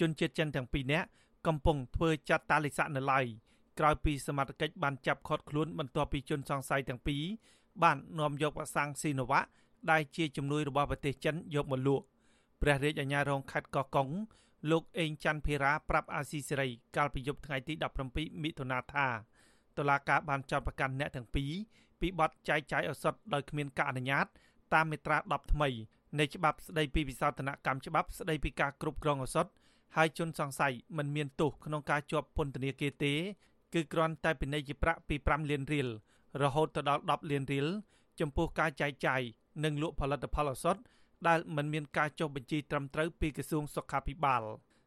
ជនជាតិចិនទាំងពីរនាក់កំពុងធ្វើចាត់តាលិស័កនៅឡើយក្រោយពីសមត្ថកិច្ចបានចាប់ឃាត់ខ្លួនបន្ទាប់ពីជនសង្ស័យទាំងពីរបាននាំយកវ៉ាក់សាំងស៊ីណូវ៉ាដែលជាជំនួយរបស់ប្រទេសចិនយកមកលក់ព្រះរាជអាជ្ញារងខេត្តកោះកុងលោកអេងច័ន្ទភេរាប្រាប់អាស៊ីសេរីកាលពីយប់ថ្ងៃទី17មិថុនាថាតុលាការបានចោទប្រកាន់អ្នកទាំងពីរពីបទចែកចាយឱសថដោយគ្មានការអនុញ្ញាត តាមមាត្រា10ថ្មីនៃច្បាប់ស្តីពីវិសោធនកម្មច្បាប់ស្តីពីការគ្រប់គ្រងឱសថ ហើយជនសង្ស័យមិនមានទោសក្នុងការជាប់ពន្ធនាគារទេ គឺគ្រាន់តែពិន័យជាប្រាក់ពី5លានរៀលរហូតទៅដល់10លានរៀលចំពោះការចែកចាយនិងលក់ផលិតផលឱសថដែលមិនមានការចុះបញ្ជីត្រឹមត្រូវពីក្រសួងសុខាភិបាល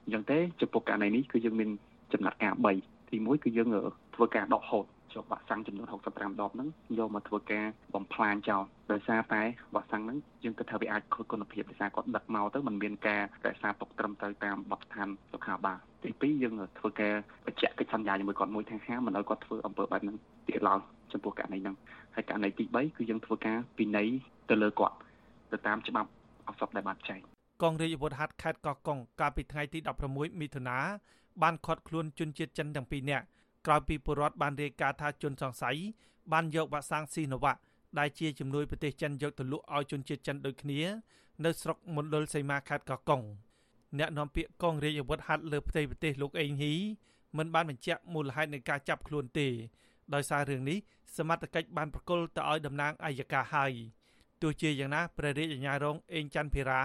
អញ្ចឹងទេចំពោះករណីនេះគឺយើងមានចំណាត់ការ3ទី1គឺយើងធ្វើការដកហូត ជាប់វ៉ាក់សាំងចំនួន65ដបហ្នឹងយកមកធ្វើការបំផ្លាញចោលដោយសារតែវ៉ាក់សាំងហ្នឹងយើងគិតថាវាអាចខូចគុណភាពដោយសារគាត់ដឹកមកទៅมันមានការរក្សាទុកត្រឹមត្រូវតាមបទដ្ឋានសុខាភិបាលទី2យើងធ្វើការបញ្ជាក់កិច្ចសន្យាជាមួយគាត់មួយខាងខាងមិនឲ្យគាត់ធ្វើអំពើបែបហ្នឹងទៀតឡើយចំពោះករណីហ្នឹងហើយករណីទី3គឺយើងធ្វើការពិន័យទៅលើគាត់ទៅតាមច្បាប់អសពដែលបានចែងកងរាជអាវុធហត្ថខេត្តកោះកុងកាលពីថ្ងៃទី16មិថុនាបានឃាត់ខ្លួនជនជាតិចិនទាំងពីរនាក់ ក្រោយពីពលរដ្ឋបានរាយការណ៍ថាជនសង្ស័យបានយកវ៉ាក់សាំងស៊ីណូវ៉ាដែលជាជំនួយប្រទេសចិនយកទៅលក់ឲ្យជនជាតិចិនដូចគ្នានៅស្រុកមណ្ឌលសីមាខេត្តកោះកុងអ្នកនាំពាក្យកងរាជអាវុធហត្ថលើផ្ទៃប្រទេសលោកអេងហ៊ីមិនបានបញ្ជាក់មូលហេតុនៃការចាប់ខ្លួនទេដោយសាររឿងនេះសមត្ថកិច្ចបានប្រគល់ទៅឲ្យតំណាងអัยការហើយទោះជាយ៉ាងណាព្រះរាជអាជ្ញារងអេងច័ន្ទភិរា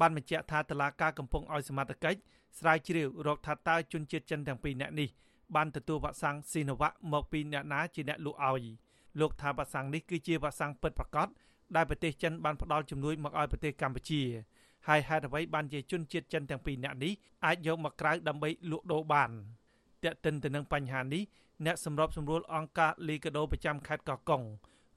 បានបញ្ជាក់ថាតឡាការកំពុងឲ្យសមត្ថកិច្ចស្រាវជ្រាវរកថាតើជនជាតិចិនទាំងពីរនាក់នេះ បានទទួលវ៉ាក់សាំងស៊ីណូវ៉ាក់មកពីអ្នកណាជាអ្នកលក់ឲ្យលោកថាវ៉ាក់សាំងនេះគឺជាវ៉ាក់សាំងពិតប្រាកដដែលប្រទេសចិនបានផ្ដល់ជំនួយមកឲ្យប្រទេសកម្ពុជាហើយហេតុអ្វីបានជាជនជាតិចិនទាំងពីរនាក់នេះអាចយកមកក្រៅដើម្បីលក់ដូរបានតែកតិនទៅនឹងបញ្ហានេះអ្នកសម្របសម្រួលអង្គការលីកាដូប្រចាំខេត្តកោះកុង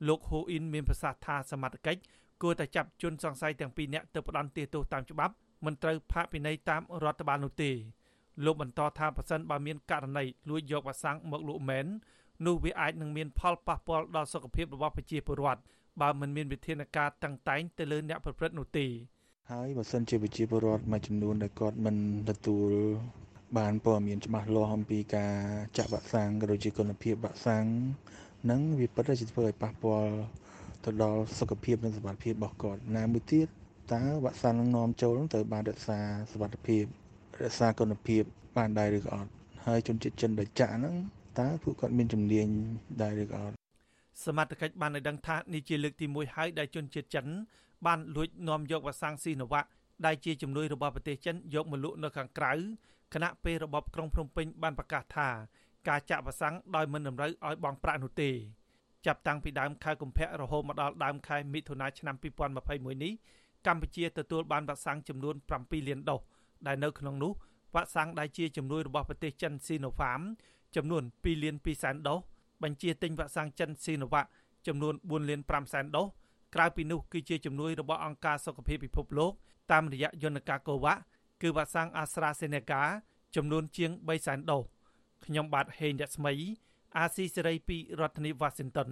លោកហ៊ូអ៊ីនមានប្រសាសន៍ថាសមត្ថកិច្ចគួរតែចាប់ជនសង្ស័យទាំងពីរនាក់ទៅផ្ដន្ទាទោសតាមច្បាប់មិនត្រូវផាកពិន័យតាមរដ្ឋបាលនោះទេ លោកបន្តថាប្រសិនបើមានករណីលួចយកវ៉ាក់សាំងមកលក់មែននោះវាអាចនឹងមានផលប៉ះពាល់ដល់សុខភាពរបស់ប្រជាពលរដ្ឋបើមិនមានវិធានការតឹងតែងទៅលើអ្នកប្រព្រឹត្តនោះទេហើយបើសិនជាប្រជាពលរដ្ឋមួយចំនួនដែលគាត់មិនទទួលបានព័ត៌មានច្បាស់លាស់អំពីការចាក់វ៉ាក់សាំងក៏ដូចជាគុណភាពវ៉ាក់សាំងនឹងវាពិតជាធ្វើឲ្យប៉ះពាល់ទៅដល់សុខភាពនិងសុខភាពរបស់គាត់ណាមួយទៀតតើវ៉ាក់សាំងនឹងនាំចូលនឹងត្រូវបានរក្សាសុខភាព រក្សាគុណភាពបានដែរឬក៏អត់ហើយជនជាតិចិនដែលចាក់ហ្នឹងតើពួកគាត់មានជំនាញដែរឬក៏អត់សមត្ថកិច្ចបានឲ្យដឹងថានេះជាលើកទី1ហើយដែលជនជាតិចិន បានលួចនាំយកវ៉ាក់សាំងស៊ីណូវ៉ាក់ដែលជាជំនួយរបស់ប្រទេសចិនយកមកលក់នៅខាងក្រៅគណៈពេលរបបក្រុងភ្នំពេញបានប្រកាសថាការចាក់វ៉ាក់សាំងដោយមិនតម្រូវឲ្យបង់ប្រាក់នោះទេចាប់តាំងពីដើមខែកុម្ភៈរហូតមកដល់ដើមខែមិថុនាឆ្នាំ2021នេះកម្ពុជាទទួលបានវ៉ាក់សាំងចំនួន7លានដូស ដែលនៅក្នុងនោះវ៉ាក់សាំងដែលជាជំនួយរបស់ប្រទេសចិន Sinopharm ចំនួន2លាន2សែនដូសបញ្ជាទិញវ៉ាក់សាំងចិន Sinovac ចំនួន4លាន5សែនដូសក្រៅពីនោះគឺជាជំនួយរបស់អង្គការសុខភាពពិភពលោកតាមរយៈយន្តការ COVAX គឺវ៉ាក់សាំង AstraZeneca ចំនួនជាង3សែនដូសខ្ញុំបាទហេងរស្មី អាស៊ីសេរីពីរដ្ឋធានី Washington